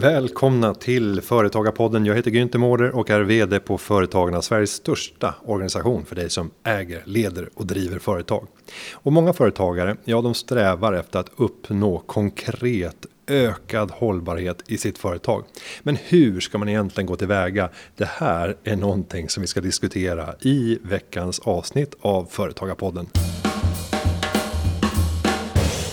Välkomna till Företagarpodden. Jag heter Günther Mårder och är VD på Företagarna, Sveriges största organisation för dig som äger, leder och driver företag. Och många företagare, ja de strävar efter att uppnå konkret ökad hållbarhet i sitt företag. Men hur ska man egentligen gå tillväga? Det här är någonting som vi ska diskutera i veckans avsnitt av Företagarpodden.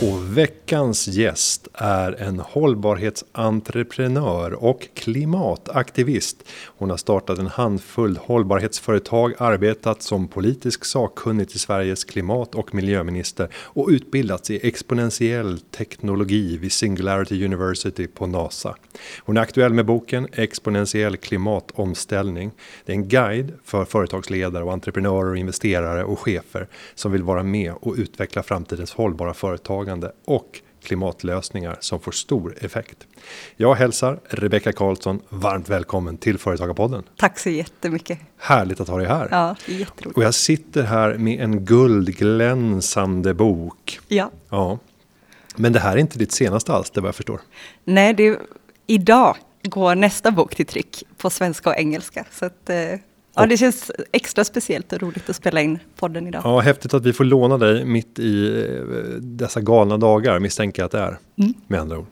Och veckans gäst är en hållbarhetsentreprenör och klimataktivist. Hon har startat en handfull hållbarhetsföretag, arbetat som politisk sakkunnig till Sveriges klimat och miljöminister och utbildats i exponentiell teknologi vid Singularity University på NASA. Hon är aktuell med boken Exponentiell klimatomställning. Det är en guide för företagsledare och entreprenörer och investerare och chefer som vill vara med och utveckla framtidens hållbara företag företagande och klimatlösningar som får stor effekt. Jag hälsar Rebecka Karlsson varmt välkommen till Företagarpodden. Tack så jättemycket. Härligt att ha dig här. Ja, jätteroligt. Och jag sitter här med en guldglänsande bok. Ja. Ja. Men det här är inte ditt senaste alls, det vad jag förstår. Nej, det är, idag går nästa bok till tryck på svenska och engelska. Så att, eh, Ja, det känns extra speciellt och roligt att spela in podden idag. Ja, häftigt att vi får låna dig mitt i eh, dessa galna dagar, misstänker jag att det är. Mm. Med andra ord.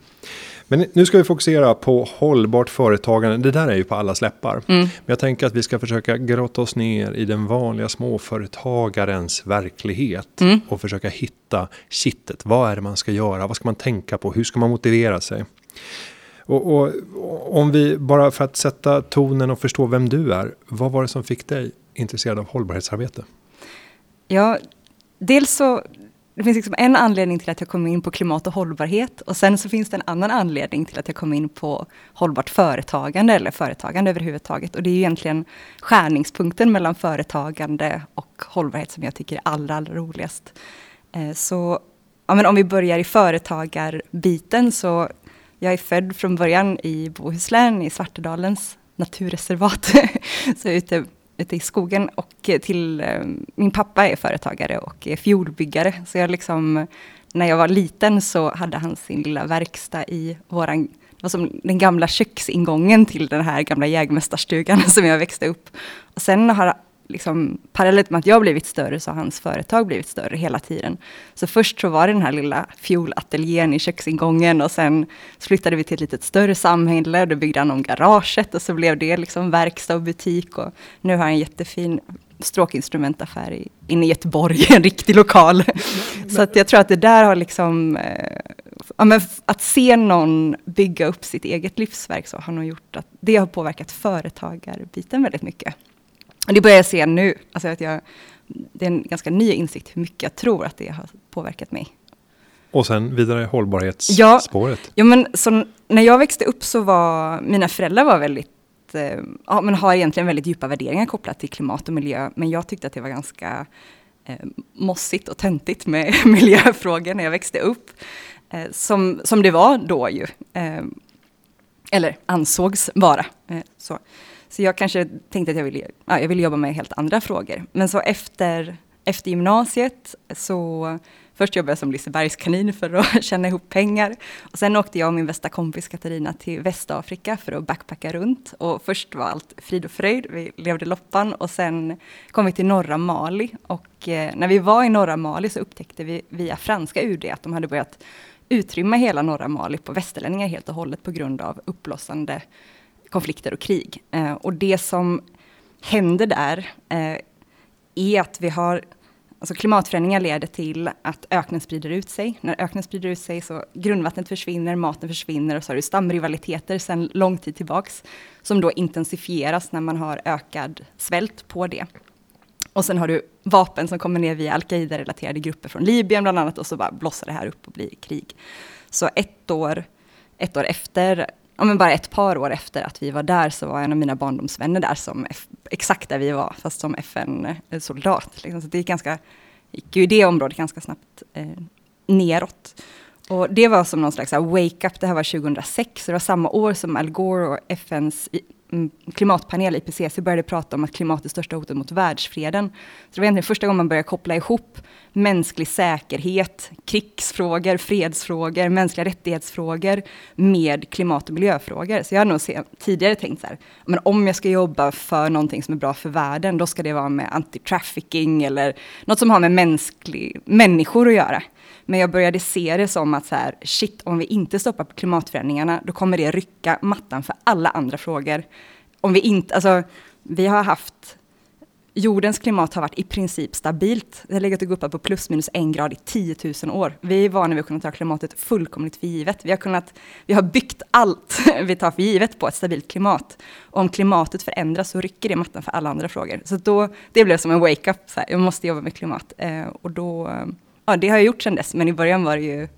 Men nu ska vi fokusera på hållbart företagande. Det där är ju på alla släppar. Mm. Men jag tänker att vi ska försöka grotta oss ner i den vanliga småföretagarens verklighet. Mm. Och försöka hitta kittet. Vad är det man ska göra? Vad ska man tänka på? Hur ska man motivera sig? Och, och, om vi, bara för att sätta tonen och förstå vem du är. Vad var det som fick dig intresserad av hållbarhetsarbete? Ja, dels så det finns liksom en anledning till att jag kom in på klimat och hållbarhet och sen så finns det en annan anledning till att jag kom in på hållbart företagande eller företagande överhuvudtaget. Och det är egentligen skärningspunkten mellan företagande och hållbarhet som jag tycker är allra, allra roligast. Eh, så ja, men om vi börjar i företagarbiten så jag är född från början i Bohuslän, i Svartedalens naturreservat. så ute, ute i skogen. Och till, eh, min pappa är företagare och är fjolbyggare. Så jag liksom, när jag var liten så hade han sin lilla verkstad i våran det var som den gamla köksingången till den här gamla jägmästarstugan som jag växte upp. Och sen har liksom, parallellt med att jag blivit större så har hans företag blivit större hela tiden. Så först så var det den här lilla fjolateljén i köksingången och sen flyttade vi till ett lite större samhälle. Då byggde han om garaget och så blev det liksom verkstad och butik. Och nu har han en jättefin stråkinstrumentaffär i, inne i Göteborg, en riktig lokal. så att jag tror att det där har liksom, eh, ja, men att se någon bygga upp sitt eget livsverk så har nog gjort att det har påverkat företagarbiten väldigt mycket. Och det börjar jag se nu. Alltså att jag, det är en ganska ny insikt hur mycket jag tror att det har påverkat mig. Och sen vidare hållbarhetsspåret. Ja, ja men så när jag växte upp så var mina föräldrar var väldigt eh, ja, men har egentligen väldigt djupa värderingar kopplat till klimat och miljö. Men jag tyckte att det var ganska eh, mossigt och töntigt med miljöfrågor när jag växte upp. Eh, som, som det var då ju. Eller ansågs vara. Eh, så. Så jag kanske tänkte att jag ville, ja, jag ville jobba med helt andra frågor. Men så efter, efter gymnasiet så Först jobbade jag som Lisebergskanin för att tjäna ihop pengar. Och sen åkte jag och min bästa kompis Katarina till Västafrika för att backpacka runt. Och först var allt frid och fröjd, vi levde loppan. Och sen kom vi till norra Mali. Och eh, när vi var i norra Mali så upptäckte vi via franska UD att de hade börjat utrymma hela norra Mali på västerlänningar helt och hållet på grund av uppblossande konflikter och krig. Eh, och det som händer där eh, är att vi har Alltså klimatförändringar leder till att öknen sprider ut sig. När öknen sprider ut sig så grundvattnet försvinner, maten försvinner och så har du stamrivaliteter sedan lång tid tillbaks som då intensifieras när man har ökad svält på det. Och sen har du vapen som kommer ner via al-Qaida-relaterade grupper från Libyen bland annat och så bara blossar det här upp och blir krig. Så ett år, ett år efter ja, men bara ett par år efter att vi var där så var en av mina barndomsvänner där som exakt där vi var, fast som FN-soldat. Liksom. Så det gick, ganska, gick ju i det området ganska snabbt eh, neråt. Och det var som någon slags wake-up, det här var 2006, så det var samma år som Al Gore och FNs klimatpanel, IPCC, började prata om att klimat är största hotet mot världsfreden. Så det var egentligen första gången man började koppla ihop mänsklig säkerhet, krigsfrågor, fredsfrågor, mänskliga rättighetsfrågor med klimat och miljöfrågor. Så jag har nog tidigare tänkt så här, men om jag ska jobba för någonting som är bra för världen, då ska det vara med anti-trafficking eller något som har med mänsklig, människor att göra. Men jag började se det som att så här, shit, om vi inte stoppar klimatförändringarna, då kommer det rycka mattan för alla andra frågor. Om vi inte, alltså, vi har haft, jordens klimat har varit i princip stabilt. Det har legat och guppat på plus minus en grad i 10 000 år. Vi är vana vid att kunna ta klimatet fullkomligt för givet. Vi har, kunnat, vi har byggt allt vi tar för givet på ett stabilt klimat. Och om klimatet förändras så rycker det mattan för alla andra frågor. Så då, det blev som en wake-up, jag måste jobba med klimat. Eh, och då eh, ja, det har jag gjort sedan dess, men i början var det ju,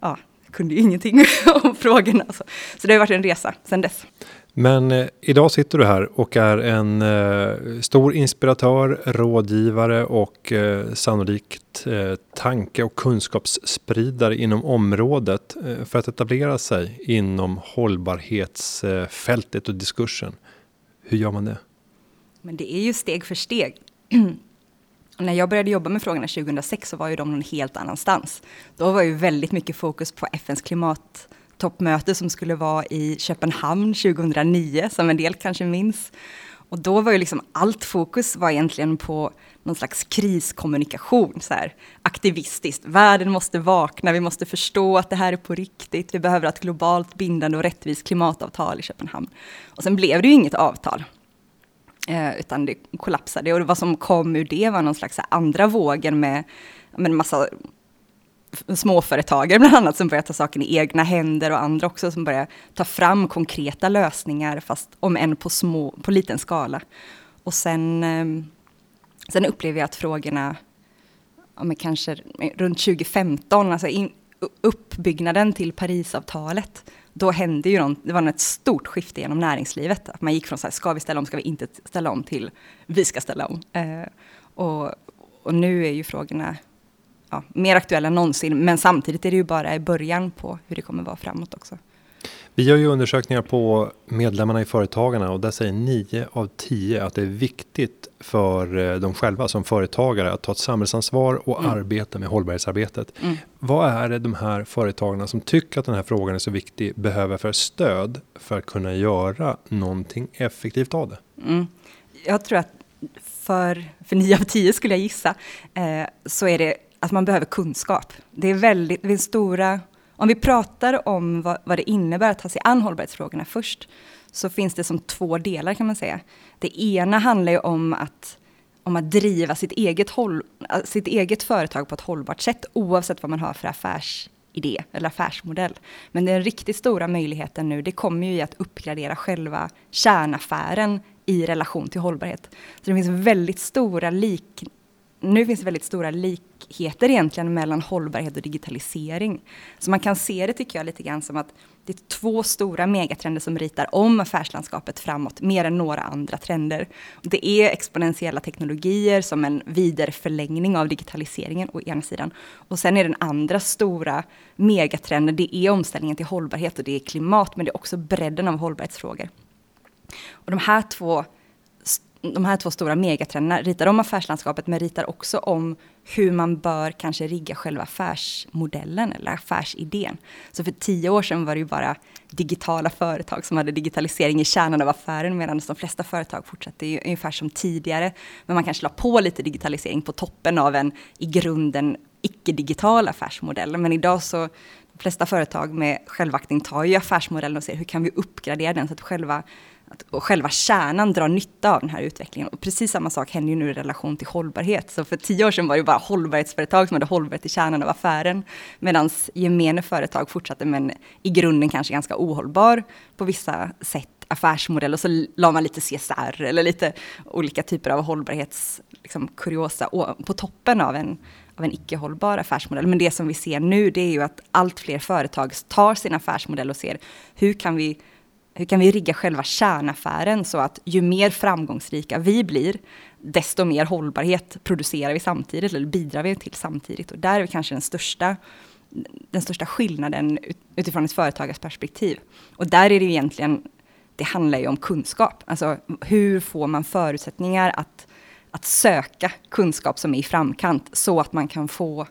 ja, jag kunde ju ingenting om frågorna. Så, så det har varit en resa sedan dess. Men eh, idag sitter du här och är en eh, stor inspiratör, rådgivare och eh, sannolikt eh, tanke och kunskapsspridare inom området eh, för att etablera sig inom hållbarhetsfältet och diskursen. Hur gör man det? Men det är ju steg för steg. när jag började jobba med frågorna 2006 så var ju de någon helt annanstans. Då var ju väldigt mycket fokus på FNs klimattoppmöte som skulle vara i Köpenhamn 2009, som en del kanske minns. Och då var ju liksom allt fokus var egentligen på någon slags kriskommunikation, så här, aktivistiskt. Världen måste vakna, vi måste förstå att det här är på riktigt. Vi behöver ett globalt bindande och rättvist klimatavtal i Köpenhamn. Och sen blev det ju inget avtal. Eh, utan det kollapsade och vad som kom ur det var någon slags andra vågen med, med en massa småföretagare bland annat som börjar ta saken i egna händer och andra också som börjar ta fram konkreta lösningar fast om än på, små, på liten skala. Och sen, ehm, sen upplever jag att frågorna, ja, men kanske runt 2015, alltså in, uppbyggnaden till Parisavtalet då hände ju något, det var ett stort skifte genom näringslivet. Att man gick från så här, ska vi ställa om, ska vi inte ställa om, till vi ska ställa om. Eh, och, och nu är ju frågorna ja, mer aktuella än någonsin, men samtidigt är det ju bara i början på hur det kommer vara framåt också. Vi gör ju undersökningar på medlemmarna i Företagarna och där säger 9 av 10 att det är viktigt för eh, dem själva som företagare att ta ett samhällsansvar och mm. arbeta med hållbarhetsarbetet. Mm. Vad är det de här företagarna som tycker att den här frågan är så viktig behöver för stöd för att kunna göra någonting effektivt av det? Mm. Jag tror att för, för 9 av 10 skulle jag gissa, eh, så är det att man behöver kunskap. Det är väldigt, det är stora om vi pratar om vad, vad, det innebär att ta sig an hållbarhetsfrågorna först, så finns det som två delar kan man säga. Det ena handlar ju om att, om att driva sitt eget, håll, sitt eget företag på ett hållbart sätt, oavsett vad man har för affärsidé eller affärsmodell. Men den riktigt stora möjligheten nu, det kommer ju i att uppgradera själva kärnaffären i relation till hållbarhet. Så det finns väldigt stora lik, nu finns det väldigt stora likheter egentligen mellan hållbarhet och digitalisering. Så man kan se det tycker jag lite grann som att det är två stora megatrender som ritar om affärslandskapet framåt, mer än några andra trender. Det är exponentiella teknologier som en vidare förlängning av digitaliseringen å ena sidan. Och sen är den andra stora megatrenden, det är omställningen till hållbarhet och det är klimat, men det är också bredden av hållbarhetsfrågor. Och de här två de här två stora megatrenderna ritar om affärslandskapet men ritar också om hur man bör kanske rigga själva affärsmodellen eller affärsidén. Så för tio år sedan var det ju bara digitala företag som hade digitalisering i kärnan av affären medan de flesta företag fortsatte ju ungefär som tidigare. Men man kanske la på lite digitalisering på toppen av en i grunden icke-digital affärsmodell. Men idag så de flesta företag med självaktning tar ju affärsmodellen och ser hur kan vi uppgradera den så att själva att, själva kärnan drar nytta av den här utvecklingen. Och precis samma sak händer ju nu i relation till hållbarhet. Så för tio år sedan var det bara hållbarhetsföretag som hade hållbarhet i kärnan av affären. Medan gemene företag fortsatte med en i grunden kanske ganska ohållbar på vissa sätt affärsmodell och så la man lite CSR eller lite olika typer av hållbarhetskuriosa liksom, på toppen av en, av en icke hållbar affärsmodell. Men det som vi ser nu det är ju att allt fler företag tar sin affärsmodell och ser hur kan vi hur kan vi rigga själva kärnaffären så att ju mer framgångsrika vi blir, desto mer hållbarhet producerar vi samtidigt, eller bidrar vi till samtidigt. Och där är kanske den största, den största skillnaden utifrån ett företagares perspektiv. Och där är det egentligen det handlar ju om kunskap. Alltså hur får man förutsättningar att, att söka kunskap som är i framkant så att man kan få,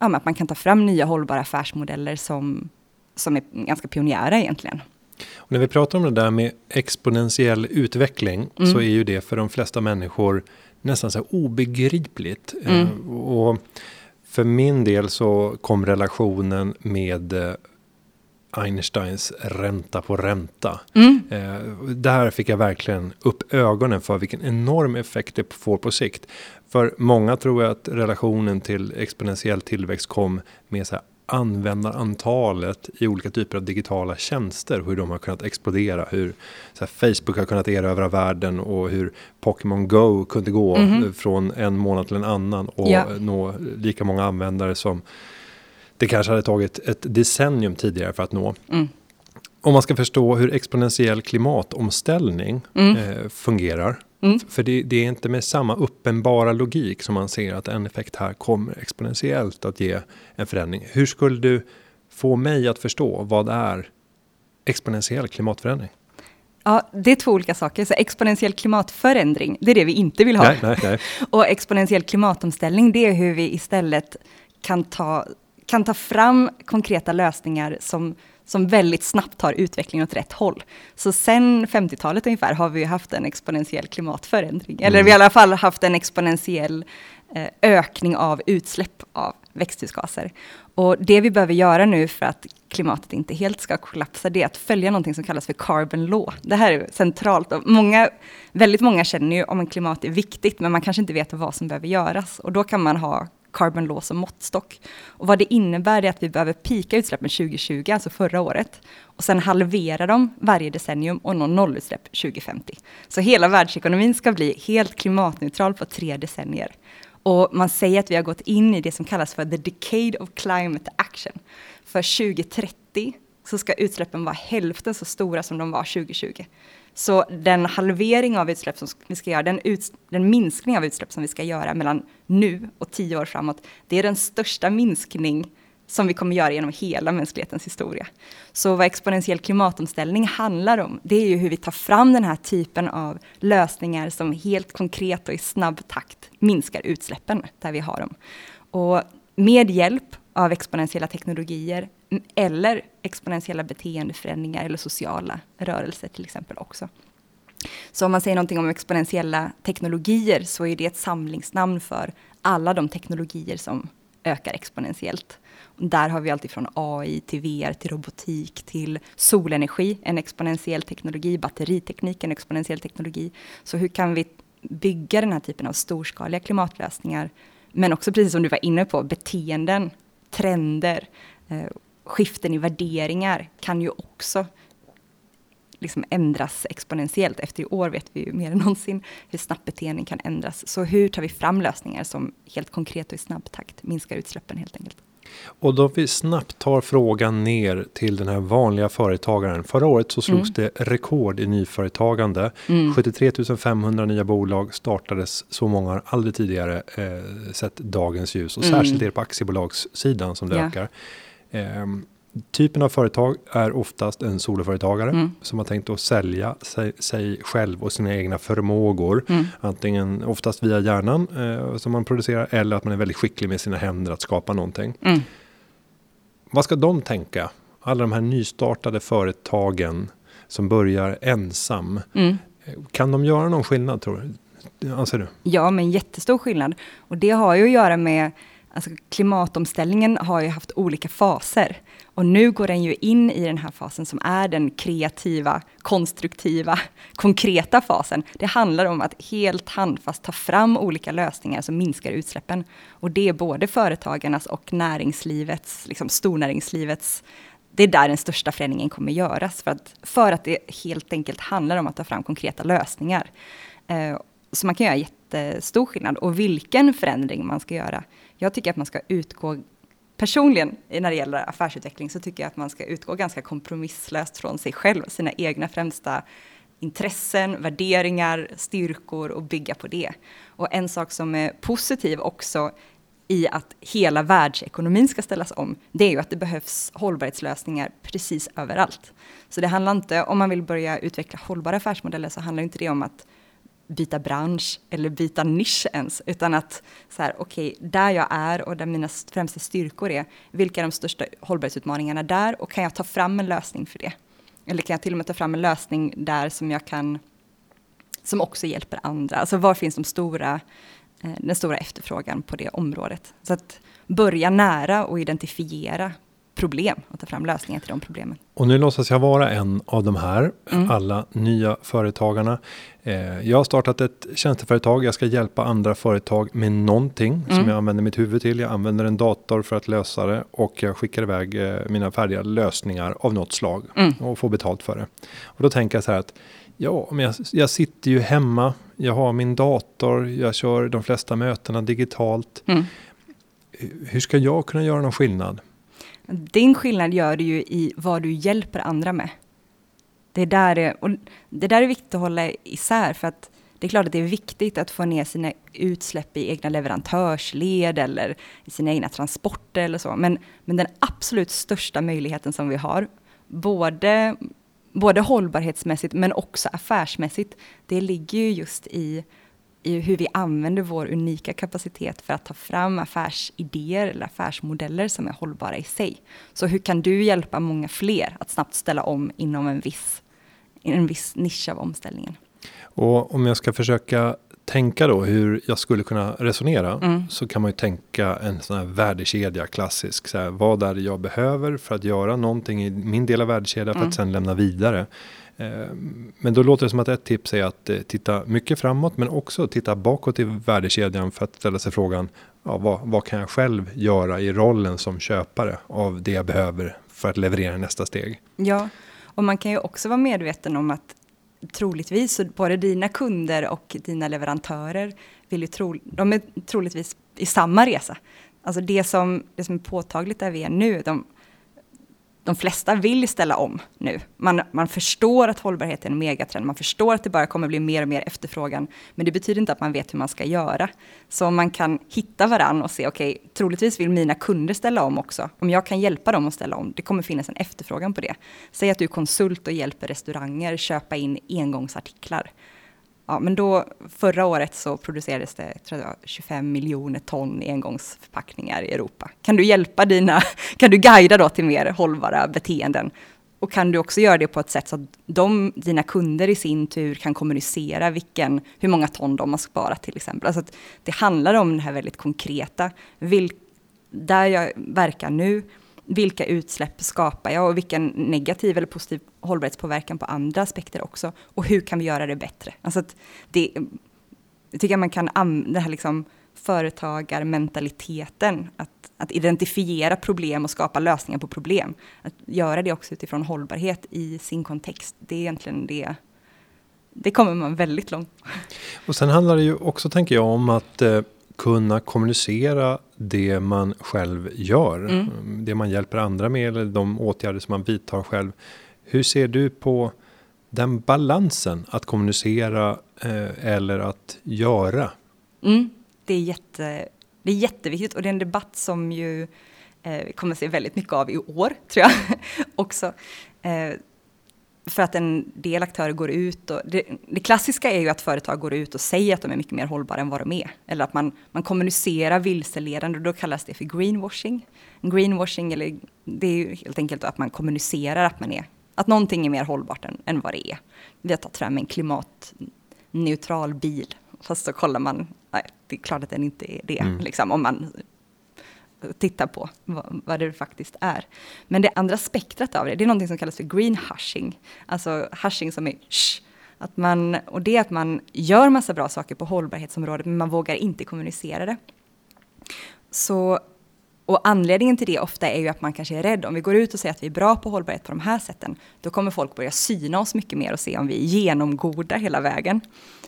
ja, att man kan ta fram nya hållbara affärsmodeller som, som är ganska pionjära egentligen. Och när vi pratar om det där med exponentiell utveckling mm. så är ju det för de flesta människor nästan så obegripligt. Mm. Eh, och för min del så kom relationen med eh, Einsteins ränta på ränta. Mm. Eh, där fick jag verkligen upp ögonen för vilken enorm effekt det får på sikt. För många tror jag att relationen till exponentiell tillväxt kom med så här användarantalet i olika typer av digitala tjänster. Hur de har kunnat explodera. Hur här, Facebook har kunnat erövra världen och hur Pokémon Go kunde gå mm. från en månad till en annan och ja. nå lika många användare som det kanske hade tagit ett decennium tidigare för att nå. Mm. Om man ska förstå hur exponentiell klimatomställning mm. eh, fungerar. Mm. För det, det, är inte med samma uppenbara logik som man ser att en effekt här kommer exponentiellt att ge en förändring. Hur skulle du få mig att förstå vad är exponentiell klimatförändring? Ja, det är två olika saker. Så exponentiell klimatförändring, det är det vi inte vill ha. Nej, nej, nej. Och exponentiell klimatomställning, det är hur vi istället kan ta kan ta fram konkreta lösningar som, som väldigt snabbt tar utvecklingen åt rätt håll. Så sen 50-talet ungefär har vi haft en exponentiell klimatförändring, mm. eller vi har i alla fall haft en exponentiell eh, ökning av utsläpp av växthusgaser. Och det vi behöver göra nu för att klimatet inte helt ska kollapsa, det är att följa någonting som kallas för carbon law. Det här är centralt. Och många, väldigt många känner ju om en klimat är viktigt, men man kanske inte vet vad som behöver göras. Och då kan man ha carbon law som måttstock. Och vad det innebär är att vi behöver pika utsläppen 2020, alltså förra året, och sen halvera dem varje decennium och nå nollutsläpp 2050. Så hela världsekonomin ska bli helt klimatneutral på tre decennier. Och man säger att vi har gått in i det som kallas för the decade of climate action. För 2030 så ska utsläppen vara hälften så stora som de var 2020. Så den halvering av utsläpp som vi ska göra, den, ut, den minskning av utsläpp som vi ska göra mellan nu och tio år framåt, det är den största minskning som vi kommer göra genom hela mänsklighetens historia. Så vad exponentiell klimatomställning handlar om, det är ju hur vi tar fram den här typen av lösningar som helt konkret och i snabb takt minskar utsläppen där vi har dem. Och med hjälp av exponentiella teknologier eller exponentiella beteendeförändringar eller sociala rörelser till exempel också. Så om man säger någonting om exponentiella teknologier så är det ett samlingsnamn för alla de teknologier som ökar exponentiellt. Där har vi allt ifrån AI till VR, till robotik, till solenergi, en exponentiell teknologi, batteriteknik, en exponentiell teknologi. Så hur kan vi bygga den här typen av storskaliga klimatlösningar, men också precis som du var inne på, beteenden, trender, eh, skiften i värderingar kan ju också liksom ändras exponentiellt. Efter i år vet vi ju mer än någonsin hur snabbt beteenden kan ändras. Så hur tar vi fram lösningar som helt konkret och i snabb takt minskar utsläppen helt enkelt? Och då vi snabbt tar frågan ner till den här vanliga företagaren. Förra året så slogs mm. det rekord i nyföretagande. Mm. 73 500 nya bolag startades. Så många har aldrig tidigare eh, sett dagens ljus. Och mm. särskilt är det på aktiebolagssidan som det ja. ökar. Eh, typen av företag är oftast en soloföretagare mm. som har tänkt att sälja sig, sig, själv och sina egna förmågor. Mm. Antingen oftast via hjärnan eh, som man producerar eller att man är väldigt skicklig med sina händer att skapa någonting. Mm. Vad ska de tänka? Alla de här nystartade företagen som börjar ensam. Mm. Kan de göra någon skillnad tror du? Anser du? Ja, men jättestor skillnad. Och det har ju att göra med Alltså klimatomställningen har ju haft olika faser. Och nu går den ju in i den här fasen som är den kreativa, konstruktiva, konkreta fasen. Det handlar om att helt handfast ta fram olika lösningar som minskar utsläppen. Och det är både företagarnas och näringslivets, liksom stornäringslivets det är där den största förändringen kommer göras, för att, för att det helt enkelt handlar om att ta fram konkreta lösningar. Eh, så man kan göra jättestor skillnad. Och vilken förändring man ska göra, jag tycker att man ska utgå Personligen när det gäller affärsutveckling så tycker jag att man ska utgå ganska kompromisslöst från sig själv, sina egna främsta intressen, värderingar, styrkor och bygga på det. Och en sak som är positiv också i att hela världsekonomin ska ställas om, det är ju att det behövs hållbarhetslösningar precis överallt. Så det handlar inte, om man vill börja utveckla hållbara affärsmodeller, så handlar inte det om att byta bransch eller byta nisch ens, utan att så här, okej, okay, där jag är och där mina främsta styrkor är, vilka är de största hållbarhetsutmaningarna där och kan jag ta fram en lösning för det? Eller kan jag till och med ta fram en lösning där som jag kan, som också hjälper andra? Alltså var finns de stora, eh, den stora efterfrågan på det området? Så att börja nära och identifiera problem och ta fram lösningar till de problemen. Och nu låtsas jag vara en av de här, mm. alla nya företagarna. Eh, jag har startat ett tjänsteföretag, jag ska hjälpa andra företag med någonting mm. som jag använder mitt huvud till. Jag använder en dator för att lösa det och jag skickar iväg eh, mina färdiga lösningar av något slag mm. och får betalt för det. Och då tänker jag så här att Ja, men jag, jag, sitter ju hemma, jag har min dator, jag kör de flesta mötena digitalt. Mm. Hur ska jag kunna göra någon skillnad? Din skillnad gör du ju i vad du hjälper andra med. Det, är där det, och det där är viktigt att hålla isär, för att det är klart att det är viktigt att få ner sina utsläpp i egna leverantörsled eller i sina egna transporter eller så. Men, men den absolut största möjligheten som vi har, både, både hållbarhetsmässigt men också affärsmässigt, det ligger ju just i i hur vi använder vår unika kapacitet för att ta fram affärsidéer eller affärsmodeller som är hållbara i sig. Så hur kan du hjälpa många fler att snabbt ställa om inom en viss, en viss nisch av omställningen? Och om jag ska försöka tänka då hur jag skulle kunna resonera mm. så kan man ju tänka en sån här värdekedja klassisk. Så här, vad är det jag behöver för att göra någonting i min del av värdekedjan för mm. att sen lämna vidare. Ehm, men då låter det som att ett tips är att eh, titta mycket framåt men också titta bakåt i värdekedjan för att ställa sig frågan ja, vad, vad kan jag själv göra i rollen som köpare av det jag behöver för att leverera nästa steg. Ja, och man kan ju också vara medveten om att troligtvis så både dina kunder och dina leverantörer vill ju tro, de är troligtvis i samma resa. Alltså det som, det som är påtagligt där vi är nu, de, de flesta vill ställa om nu. Man, man förstår att hållbarhet är en megatrend, man förstår att det bara kommer bli mer och mer efterfrågan, men det betyder inte att man vet hur man ska göra. Så om man kan hitta varann och se, okej, okay, troligtvis vill mina kunder ställa om också. Om jag kan hjälpa dem att ställa om, det kommer finnas en efterfrågan på det. Säg att du är konsult och hjälper restauranger köpa in engångsartiklar. Ja, men då, förra året så producerades det tror jag, 25 miljoner ton engångsförpackningar i Europa. Kan du hjälpa dina, kan du guida då till mer hållbara beteenden? Och kan du också göra det på ett sätt så att de, dina kunder i sin tur kan kommunicera vilken, hur många ton de har sparat till exempel. Alltså det handlar om det här väldigt konkreta. Vil, där jag verkar nu, vilka utsläpp skapar jag och vilken negativ eller positiv hållbarhetspåverkan på andra aspekter också. Och hur kan vi göra det bättre? Alltså att det, jag tycker man kan använda den här liksom företagarmentaliteten, att, att identifiera problem och skapa lösningar på problem. Att göra det också utifrån hållbarhet i sin kontext, det är egentligen det det kommer man väldigt långt. Och sen handlar det ju också, tänker jag, om att eh, kunna kommunicera det man själv gör. Mm. Det man hjälper andra med eller de åtgärder som man vidtar själv. Hur ser du på den balansen att kommunicera eh, eller att göra? Mm. Det, är jätte, det är jätteviktigt och det är en debatt som ju eh, kommer se väldigt mycket av i år, tror jag också. Eh, för att en del aktörer går ut och det, det, klassiska är ju att företag går ut och säger att de är mycket mer hållbara än vad de är. Eller att man, man kommunicerar vilseledande och då kallas det för greenwashing. Greenwashing, eller det är ju helt enkelt att man kommunicerar att man är, att någonting är mer hållbart än, än vad det är. Vi har tagit fram en klimatneutral bil, fast så kollar man, nej, det är klart att den inte är det, mm. liksom, om man titta på vad, vad, det faktiskt är. Men det andra spektrat av det, det är något som kallas för green hushing. Alltså hushing som är shh, att man, och det är att man gör massa bra saker på hållbarhetsområdet, men man vågar inte kommunicera det. Så, och anledningen till det ofta är ju att man kanske är rädd. Om vi går ut och säger att vi är bra på hållbarhet på de här sätten, då kommer folk börja syna oss mycket mer och se om vi är genomgoda hela vägen.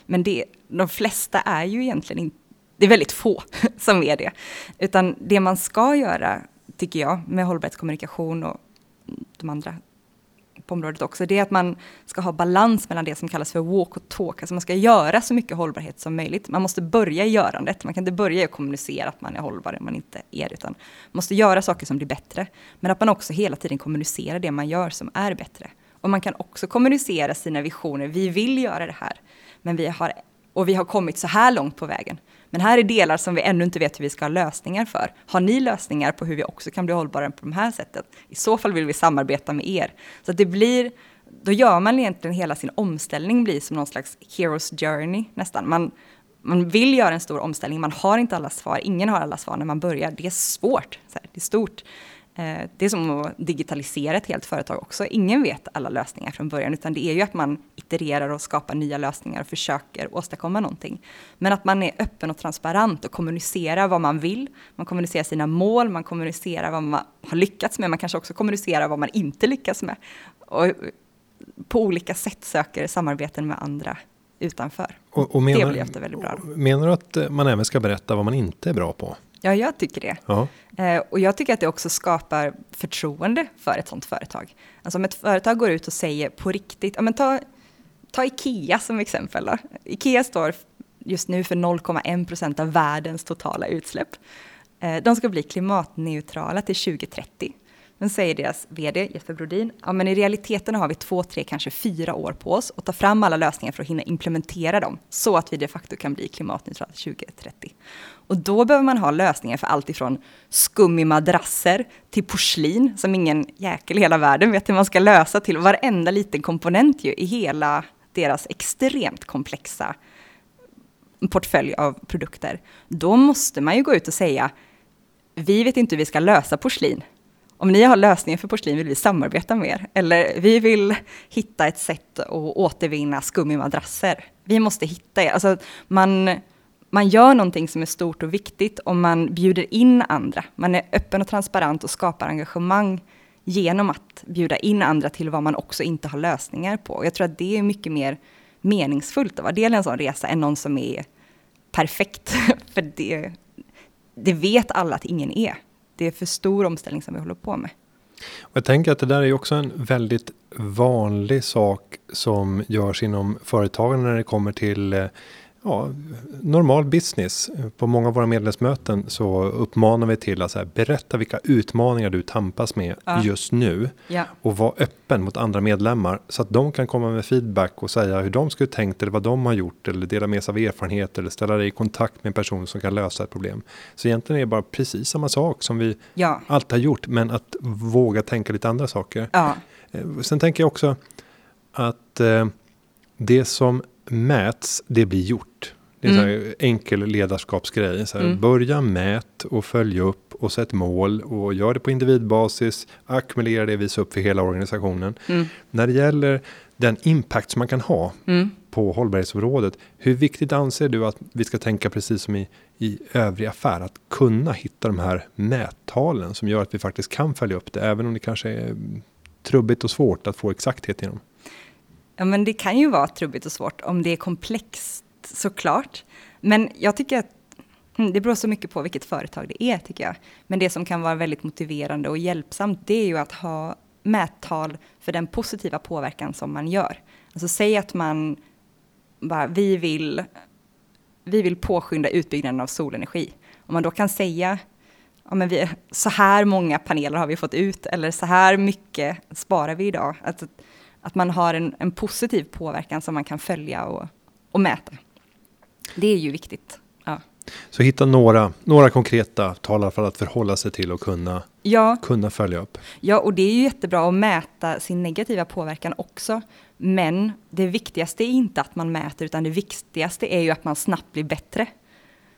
Men det, de flesta är ju egentligen inte det är väldigt få som är det. Utan det man ska göra, tycker jag, med hållbarhetskommunikation och de andra på området också, det är att man ska ha balans mellan det som kallas för walk och talk, alltså man ska göra så mycket hållbarhet som möjligt. Man måste börja i görandet, man kan inte börja i att kommunicera att man är hållbar om man inte är det, utan man måste göra saker som blir bättre. Men att man också hela tiden kommunicerar det man gör som är bättre. Och man kan också kommunicera sina visioner, vi vill göra det här, men vi har, och vi har kommit så här långt på vägen. Men här är delar som vi ännu inte vet hur vi ska ha lösningar för. Har ni lösningar på hur vi också kan bli hållbara på de här sättet? I så fall vill vi samarbeta med er. Så att det blir, då gör man egentligen hela sin omställning blir som någon slags hero's journey nästan. Man, man vill göra en stor omställning, man har inte alla svar, ingen har alla svar när man börjar. Det är svårt, det är stort. Eh, det är som att digitalisera ett helt företag också. Ingen vet alla lösningar från början, utan det är ju att man itererar och skapar nya lösningar och försöker åstadkomma någonting. Men att man är öppen och transparent och kommunicerar vad man vill. Man kommunicerar sina mål, man kommunicerar vad man har lyckats med, man kanske också kommunicerar vad man inte lyckas med. Och på olika sätt söker samarbeten med andra utanför. Och, och menar, det blir ofta väldigt bra. Menar du att man även ska berätta vad man inte är bra på? Ja, jag tycker det. Ja. Eh, och jag tycker att det också skapar förtroende för ett sådant företag. Alltså om ett företag går ut och säger på riktigt, ja men ta, ta Ikea som exempel då. Ikea står just nu för 0,1 procent av världens totala utsläpp. Eh, de ska bli klimatneutrala till 2030. Men säger deras vd Jesper Brodin, ja men i realiteten har vi två, tre, kanske fyra år på oss att ta fram alla lösningar för att hinna implementera dem så att vi de facto kan bli klimatneutrala 2030. Och då behöver man ha lösningar för allt ifrån skum i madrasser till porslin som ingen jäkel i hela världen vet hur man ska lösa till varenda liten komponent ju i hela deras extremt komplexa portfölj av produkter. Då måste man ju gå ut och säga vi vet inte hur vi ska lösa porslin, om ni har lösningen för porslin vill vi samarbeta med er. Eller vi vill hitta ett sätt att återvinna skum i madrasser. Vi måste hitta er. Alltså, man, man gör någonting som är stort och viktigt om man bjuder in andra. Man är öppen och transparent och skapar engagemang genom att bjuda in andra till vad man också inte har lösningar på. Jag tror att det är mycket mer meningsfullt att vara del i en sån resa än någon som är perfekt. För det, det vet alla att ingen är det är för stor omställning som vi håller på med. Och jag tänker att det där är också en väldigt vanlig sak som görs inom företagen när det kommer till eh, ja, normal business. På många av våra medlemsmöten så uppmanar vi till att så här, berätta vilka utmaningar du tampas med ja. just nu. Ja. Och vara öppen mot andra medlemmar så att de kan komma med feedback och säga hur de skulle tänkt eller vad de har gjort eller dela med sig av erfarenheter eller ställa dig i kontakt med en person som kan lösa ett problem. Så egentligen är det bara precis samma sak som vi ja. alltid har gjort men att våga tänka lite andra saker. Eh, sen tänker jag också att eh, det som mäts, det blir gjort. Det är mm. en enkel ledarskapsgrej. Så här, mm. Börja mät och följ upp och sätt mål och gör det på individbasis. Ackumulera det, visa upp för hela organisationen. Mm. När det gäller den impact som man kan ha mm. på hållbarhetsområdet. Hur viktigt anser du att vi ska tänka precis som i, i övrig affär? Att kunna hitta de här mättalen som gör att vi faktiskt kan följa upp det. Även om det kanske är trubbigt och svårt att få exakthet inom. Ja, men det kan ju vara trubbigt och svårt om det är komplext såklart. Men jag tycker att hmm, det beror så mycket på vilket företag det är tycker jag. Men det som kan vara väldigt motiverande och hjälpsamt det är ju att ha mättal för den positiva påverkan som man gör. Alltså säg att man bara, vi vill, vi vill påskynda utbyggnaden av solenergi. Om man då kan säga ja, men vi, så här många paneler har vi fått ut eller så här mycket sparar vi idag. Alltså, att man har en, en positiv påverkan som man kan följa och, och mäta. Det är ju viktigt. Ja. Så hitta några, några konkreta talar för att förhålla sig till och kunna, ja. kunna följa upp. Ja, och det är ju jättebra att mäta sin negativa påverkan också. Men det viktigaste är inte att man mäter, utan det viktigaste är ju att man snabbt blir bättre.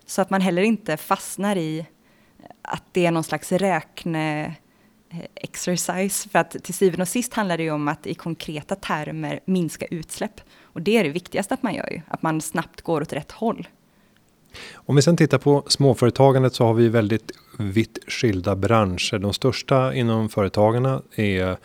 Så att man heller inte fastnar i att det är någon slags räkne exercise. För att till syvende och sist handlar det ju om att i konkreta termer minska utsläpp. Och det är det viktigaste att man gör ju, att man snabbt går åt rätt håll. Om vi sen tittar på småföretagandet så har vi väldigt vitt skilda branscher. De största inom företagarna är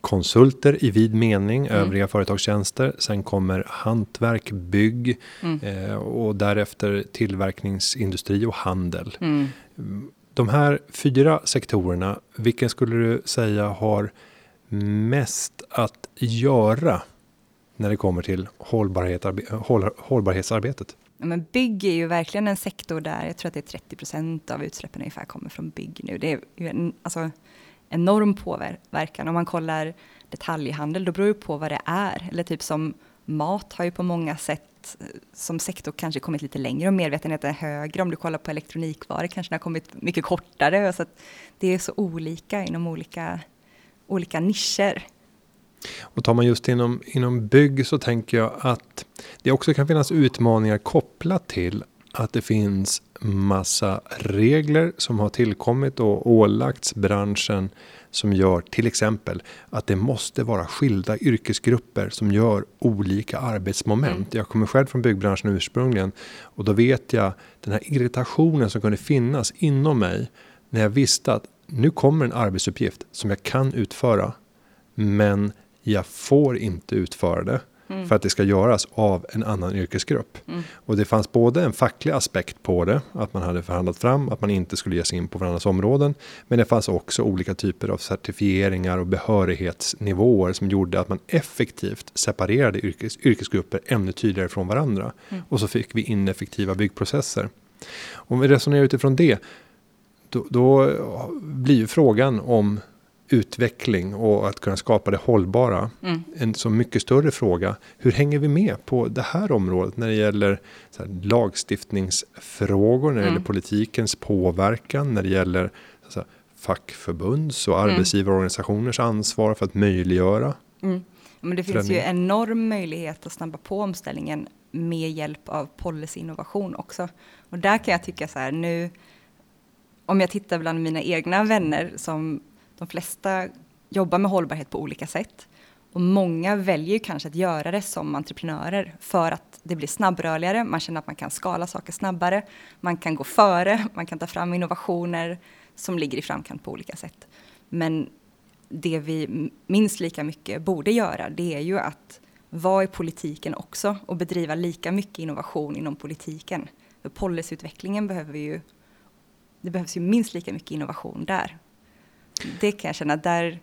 konsulter i vid mening, mm. övriga företagstjänster. Sen kommer hantverk, bygg mm. eh, och därefter tillverkningsindustri och handel. Mm de här fyra sektorerna, vilken skulle du säga har mest att göra när det kommer till hållbarhet, håll, hållbarhetsarbetet? Ja, men bygg är ju verkligen en sektor där jag tror att det är 30 procent av utsläppen ungefär kommer från bygg nu. Det är ju en alltså, enorm påverkan. Om man kollar detaljhandel, då beror det på vad det är. Eller typ som mat har ju på många sätt eh, som sektor kanske kommit lite längre och medvetenheten är högre. Om du kollar på elektronikvaror kanske den har kommit mycket kortare. Så det är så olika inom olika, olika nischer. Och tar man just inom, inom bygg så tänker jag att det också kan finnas utmaningar kopplat till att det finns massa regler som har tillkommit och ålagts branschen som gör till exempel att det måste vara skilda yrkesgrupper som gör olika arbetsmoment. Mm. Jag kommer själv från byggbranschen ursprungligen och då vet jag den här irritationen som kunde finnas inom mig när jag visste att nu kommer en arbetsuppgift som jag kan utföra men jag får inte utföra det. Mm. För att det ska göras av en annan yrkesgrupp. Mm. Och det fanns både en facklig aspekt på det. Att man hade förhandlat fram att man inte skulle ge sig in på varandras områden. Men det fanns också olika typer av certifieringar och behörighetsnivåer. Som gjorde att man effektivt separerade yrkes, yrkesgrupper ännu tydligare från varandra. Mm. Och så fick vi ineffektiva byggprocesser. Om vi resonerar utifrån det. Då, då blir ju frågan om utveckling och att kunna skapa det hållbara. Mm. En så mycket större fråga. Hur hänger vi med på det här området när det gäller här, lagstiftningsfrågor, när det mm. gäller politikens påverkan, när det gäller så här, fackförbunds och mm. arbetsgivarorganisationers ansvar för att möjliggöra. Mm. Men det finns ju enorm möjlighet att snabba på omställningen med hjälp av policyinnovation också. Och där kan jag tycka så här nu, om jag tittar bland mina egna vänner som de flesta jobbar med hållbarhet på olika sätt. Och många väljer kanske att göra det som entreprenörer för att det blir snabbrörligare, man känner att man kan skala saker snabbare, man kan gå före, man kan ta fram innovationer som ligger i framkant på olika sätt. Men det vi minst lika mycket borde göra, det är ju att vara i politiken också och bedriva lika mycket innovation inom politiken. För policyutvecklingen behöver ju, det behövs ju minst lika mycket innovation där det kan jag känna, där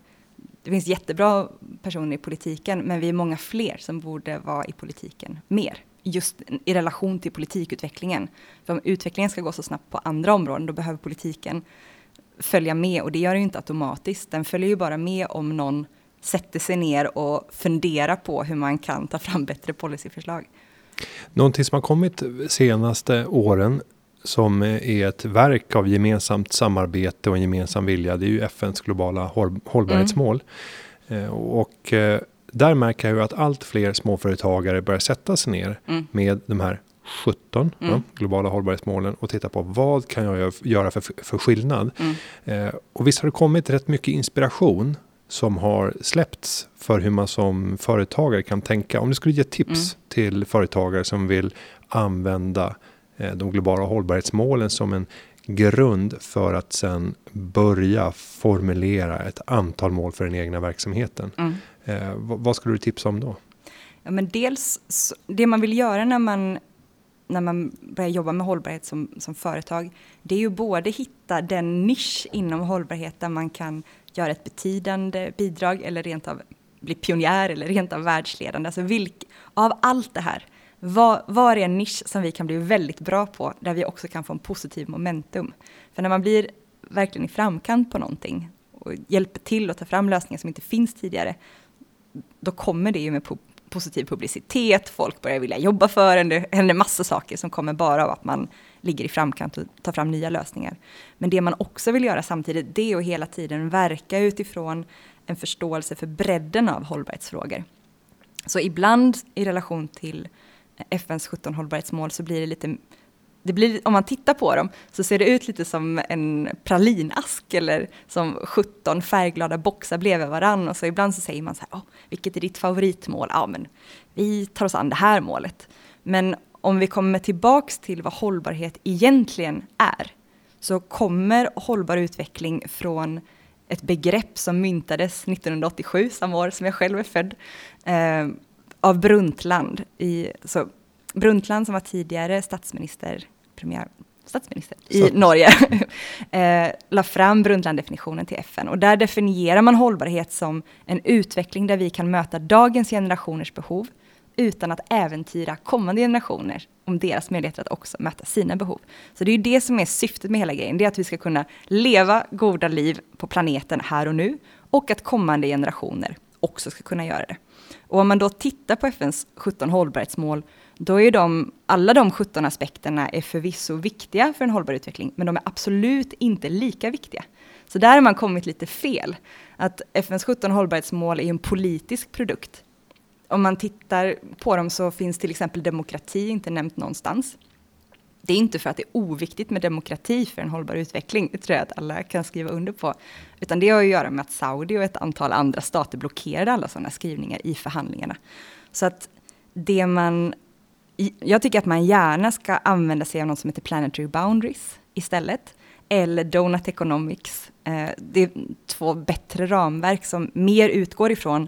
det finns jättebra personer i politiken, men vi är många fler som borde vara i politiken mer. Just i relation till politikutvecklingen. För om utvecklingen ska gå så snabbt på andra områden, då behöver politiken följa med och det gör den ju inte automatiskt. Den följer ju bara med om någon sätter sig ner och funderar på hur man kan ta fram bättre policyförslag. Någonting som har kommit senaste åren som är ett verk av gemensamt samarbete och en gemensam vilja. Det är ju FNs globala hållbarhetsmål. Mm. Och eh, där märker jag ju att allt fler småföretagare börjar sätta sig ner mm. med de här 17 mm. ja, globala hållbarhetsmålen och titta på vad kan jag göra för, för skillnad. Mm. Eh, och visst har det kommit rätt mycket inspiration som har släppts för hur man som företagare kan tänka. Om du skulle ge tips mm. till företagare som vill använda Eh, de globala hållbarhetsmålen som en grund för att sen börja formulera ett antal mål för den egna verksamheten. Mm. Eh, vad skulle du tipsa om då? Ja, men dels det man vill göra när man när man börjar jobba med hållbarhet som, som företag, det är ju både hitta den nisch inom hållbarhet där man kan göra ett betydande bidrag eller rent av bli pionjär eller rent av världsledande. Alltså vilk, av allt det här, var, var är en nisch som vi kan bli väldigt bra på, där vi också kan få en positiv momentum? För när man blir verkligen i framkant på någonting och hjälper till att ta fram lösningar som inte finns tidigare, då kommer det ju med positiv publicitet, folk börjar vilja jobba för en, det händer massa saker som kommer bara av att man ligger i framkant och tar fram nya lösningar. Men det man också vill göra samtidigt, det är att hela tiden verka utifrån en förståelse för bredden av hållbarhetsfrågor. Så ibland i relation till FNs 17 hållbarhetsmål så blir det lite det blir, om man tittar på dem så ser det ut lite som en pralinask eller som 17 färgglada boxar bredvid varann och så ibland så säger man så här, oh, vilket är ditt favoritmål? Ja, men vi tar oss an det här målet. Men om vi kommer tillbaks till vad hållbarhet egentligen är så kommer hållbar utveckling från ett begrepp som myntades 1987, samma år som jag själv är född, eh, av Bruntland. I, så Bruntland som var tidigare statsminister, premiär, statsminister i Norge, eh, la fram Brundtland-definitionen till FN. Och där definierar man hållbarhet som en utveckling där vi kan möta dagens generationers behov utan att äventyra kommande generationer om deras möjligheter att också möta sina behov. Så det är ju det som är syftet med hela grejen, det är att vi ska kunna leva goda liv på planeten här och nu och att kommande generationer också ska kunna göra det. Och om man då tittar på FNs 17 hållbarhetsmål, då är de, alla de 17 aspekterna är förvisso viktiga för en hållbar utveckling, men de är absolut inte lika viktiga. Så där har man kommit lite fel. Att FNs 17 hållbarhetsmål är en politisk produkt. Om man tittar på dem så finns till exempel demokrati inte nämnt någonstans. Det är inte för att det är oviktigt med demokrati för en hållbar utveckling, det tror jag att alla kan skriva under på, utan det har att göra med att Saudi och ett antal andra stater blockerade alla sådana skrivningar i förhandlingarna. Så att det man, jag tycker att man gärna ska använda sig av något som heter planetary boundaries istället, eller donut economics. Eh, det är två bättre ramverk som mer utgår ifrån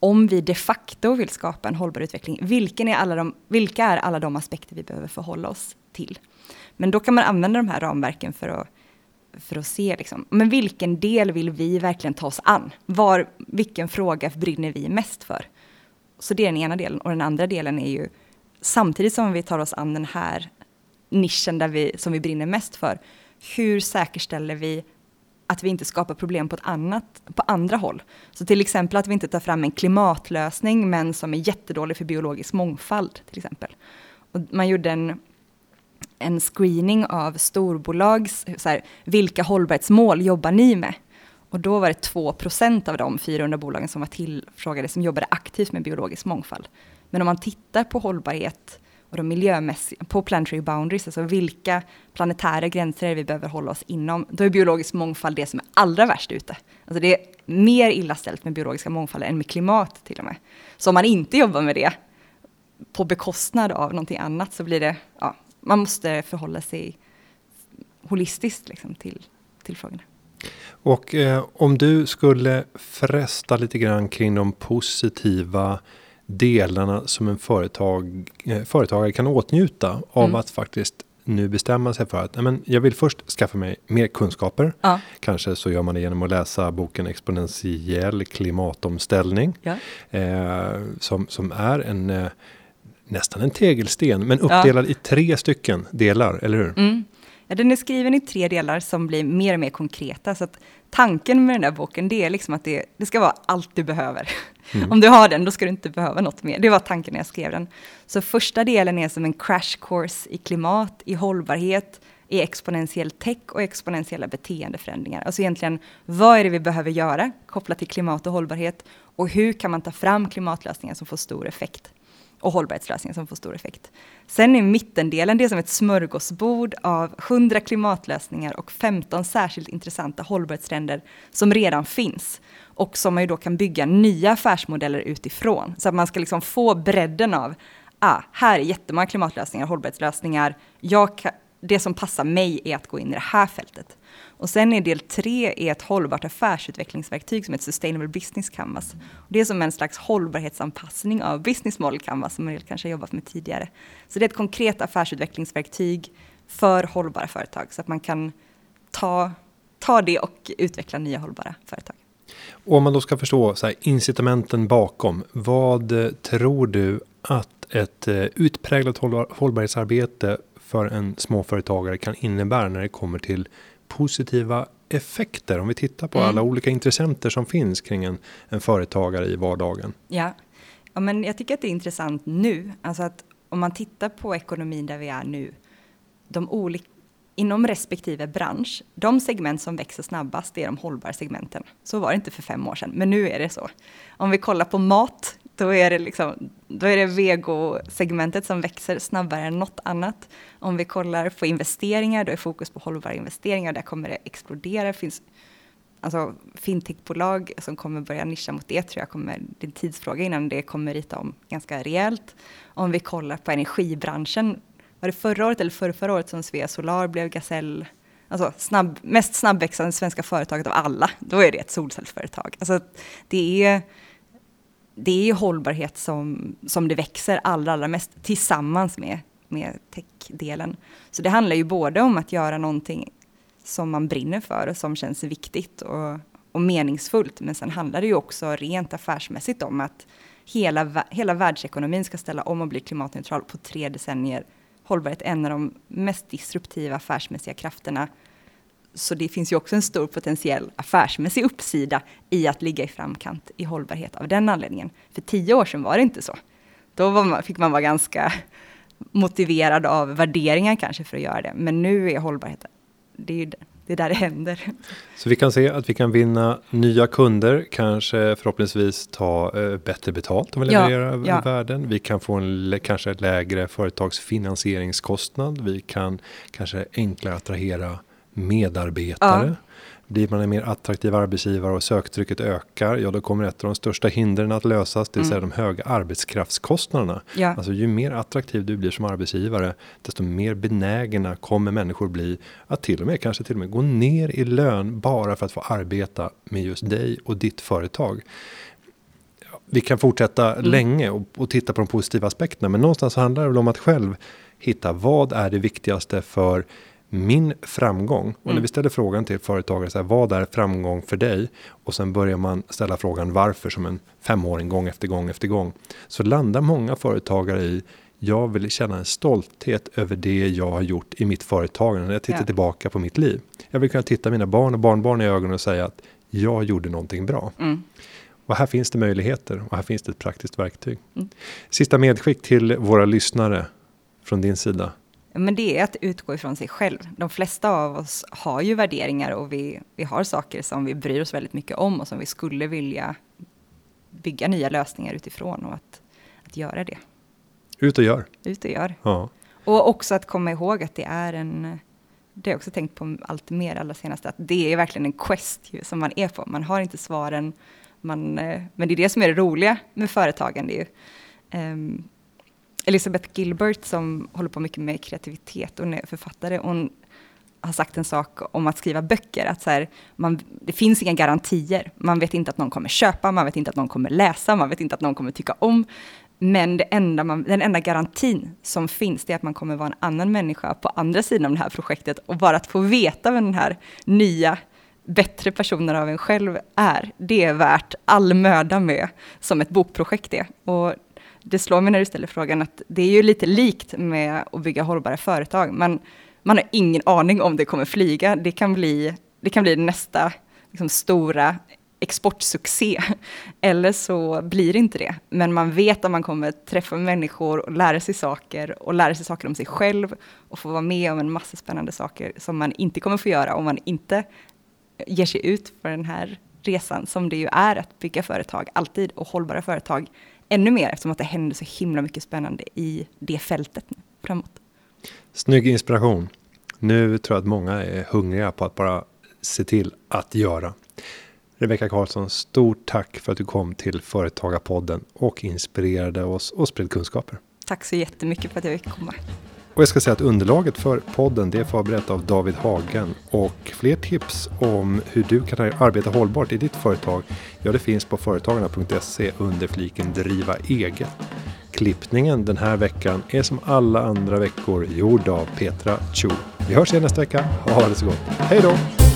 om vi de facto vill skapa en hållbar utveckling, vilken är alla de, vilka är alla de aspekter vi behöver förhålla oss till? Men då kan man använda de här ramverken för att, för att se, liksom, men vilken del vill vi verkligen ta oss an? Var, vilken fråga brinner vi mest för? Så det är den ena delen. Och den andra delen är ju, samtidigt som vi tar oss an den här nischen där vi, som vi brinner mest för, hur säkerställer vi att vi inte skapar problem på, ett annat, på andra håll. Så till exempel att vi inte tar fram en klimatlösning men som är jättedålig för biologisk mångfald till exempel. Och man gjorde en, en screening av storbolags, så här, vilka hållbarhetsmål jobbar ni med? Och då var det 2% av de 400 bolagen som var tillfrågade som jobbade aktivt med biologisk mångfald. Men om man tittar på hållbarhet och de miljömässiga, på planetary boundaries, alltså vilka planetära gränser vi behöver hålla oss inom, då är biologisk mångfald det som är allra värst ute. Alltså det är mer illa ställt med biologiska mångfalden än med klimat till och med. Så om man inte jobbar med det på bekostnad av någonting annat så blir det, ja, man måste förhålla sig holistiskt liksom, till, till frågorna. Och eh, om du skulle fresta lite grann kring de positiva delarna som en företag, eh, företagare kan åtnjuta av mm. att faktiskt nu bestämma sig för att men jag vill först skaffa mig mer kunskaper. Ja. Kanske så gör man det genom att läsa boken Exponentiell klimatomställning. Ja. Eh, som, som är en eh, nästan en tegelsten men uppdelad ja. i tre stycken delar, eller hur? Mm. Ja, den är skriven i tre delar som blir mer och mer konkreta. Så att tanken med den där boken det är liksom att det, det ska vara allt du behöver. Mm. Om du har den, då ska du inte behöva något mer. Det var tanken när jag skrev den. Så första delen är som en crash course i klimat, i hållbarhet, i exponentiell tech och exponentiella beteendeförändringar. Alltså egentligen, vad är det vi behöver göra kopplat till klimat och hållbarhet? Och hur kan man ta fram klimatlösningar som får stor effekt? och hållbarhetslösningar som får stor effekt. Sen är mittendelen, det är som ett smörgåsbord av 100 klimatlösningar och 15 särskilt intressanta hållbarhetstrender som redan finns och som man ju då kan bygga nya affärsmodeller utifrån. Så att man ska liksom få bredden av, ah, här är jättemånga klimatlösningar, hållbarhetslösningar. Jag kan, det som passar mig är att gå in i det här fältet. Och sen är del tre är ett hållbart affärsutvecklingsverktyg som heter Sustainable Business Canvas. Och det är som en slags hållbarhetsanpassning av Business Model Canvas som man kanske har jobbat med tidigare. Så det är ett konkret affärsutvecklingsverktyg för hållbara företag så att man kan ta, ta det och utveckla nya hållbara företag. Och om man då ska förstå så här, incitamenten bakom, vad tror du att ett eh, utpräglat hållbarhetsarbete för en småföretagare kan innebära när det kommer till positiva effekter om vi tittar på mm. alla olika intressenter som finns kring en, en företagare i vardagen? Ja. ja, men jag tycker att det är intressant nu, alltså att om man tittar på ekonomin där vi är nu, de olika inom respektive bransch, de segment som växer snabbast är de hållbara segmenten. Så var det inte för fem år sedan, men nu är det så. Om vi kollar på mat, då är det, liksom, då är det vego-segmentet som växer snabbare än något annat. Om vi kollar på investeringar, då är fokus på hållbara investeringar, där kommer det explodera. Det finns alltså, fintechbolag som kommer börja nischa mot det, tror jag kommer, det är en tidsfråga innan det kommer rita om ganska rejält. Om vi kollar på energibranschen, var det förra året eller förra, förra året som Svea Solar blev Gasell alltså snabb, mest snabbväxande svenska företaget av alla, då är det ett solcellsföretag. Alltså det är det är hållbarhet som, som det växer allra, allra mest tillsammans med med techdelen. Så det handlar ju både om att göra någonting som man brinner för och som känns viktigt och, och meningsfullt. Men sen handlar det ju också rent affärsmässigt om att hela, hela världsekonomin ska ställa om och bli klimatneutral på tre decennier. Hållbarhet är en av de mest disruptiva affärsmässiga krafterna. Så det finns ju också en stor potentiell affärsmässig uppsida i att ligga i framkant i hållbarhet av den anledningen. För tio år sedan var det inte så. Då man, fick man vara ganska motiverad av värderingar kanske för att göra det. Men nu är hållbarhet, det är ju det är där det händer. Så vi kan se att vi kan vinna nya kunder, kanske förhoppningsvis ta eh, bättre betalt om vi levererar ja, ja. värden. Vi kan få en kanske lägre företagsfinansieringskostnad. Vi kan kanske enklare attrahera medarbetare. Ja. Blir man en mer attraktiv arbetsgivare och söktrycket ökar, ja då kommer ett av de största hindren att lösas, det vill säga mm. de höga arbetskraftskostnaderna. Ja. Alltså ju mer attraktiv du blir som arbetsgivare, desto mer benägna kommer människor bli att till och med, kanske till och med gå ner i lön bara för att få arbeta med just dig och ditt företag. Vi kan fortsätta mm. länge och, och titta på de positiva aspekterna, men någonstans handlar det väl om att själv hitta vad är det viktigaste för min framgång. Och mm. när vi ställer frågan till företagare, så här, vad är framgång för dig? Och sen börjar man ställa frågan varför som en femåring gång efter gång efter gång. Så landar många företagare i jag vill känna en stolthet över det jag har gjort i mitt företagande när jag tittar ja. tillbaka på mitt liv. Jag vill kunna titta mina barn och barnbarn i ögonen och säga att jag gjorde någonting bra. Mm. Och här finns det möjligheter och här finns det ett praktiskt verktyg. Mm. Sista medskick till våra lyssnare från din sida. Men det är att utgå ifrån sig själv. De flesta av oss har ju värderingar och vi, vi har saker som vi bryr oss väldigt mycket om och som vi skulle vilja bygga nya lösningar utifrån och att, att göra det. Ut och gör. Ut och gör. Ja. Och också att komma ihåg att det är en, det har jag också tänkt på allt mer allra senaste, att det är verkligen en quest som man är på. Man har inte svaren, man, eh, men det är det som är det roliga med företagande. Ju. Um, Elisabeth Gilbert som håller på mycket med kreativitet och är författare, hon har sagt en sak om att skriva böcker, att så här, man, det finns inga garantier. Man vet inte att någon kommer köpa, man vet inte att någon kommer läsa, man vet inte att någon kommer tycka om. Men det enda man, den enda garantin som finns, det är att man kommer vara en annan människa på andra sidan av det här projektet. Och bara att få veta vem den här nya, bättre personen av en själv är, det är värt all möda med, som ett bokprojekt är. Och det slår mig när du ställer frågan att det är ju lite likt med att bygga hållbara företag. Man, man har ingen aning om det kommer flyga. Det kan bli, det kan bli nästa liksom, stora exportsuccé. Eller så blir det inte det. Men man vet att man kommer träffa människor och lära sig saker och lära sig saker om sig själv och få vara med om en massa spännande saker som man inte kommer få göra om man inte ger sig ut på den här resan som det ju är att bygga företag, alltid, och hållbara företag ännu mer eftersom att det händer så himla mycket spännande i det fältet nu, framåt. Snygg inspiration. Nu tror jag att många är hungriga på att bara se till att göra. Rebecka Karlsson, stort tack för att du kom till Företagarpodden och inspirerade oss och spred kunskaper. Tack så jättemycket för att jag fick komma. Och jag ska säga att underlaget för podden det är förberett av David Hagen och fler tips om hur du kan arbeta hållbart i ditt företag. Ja, det finns på företagarna.se under fliken driva eget. Klippningen den här veckan är som alla andra veckor gjord av Petra Cho. Vi hörs igen nästa vecka. Ha det så gott. Hej då!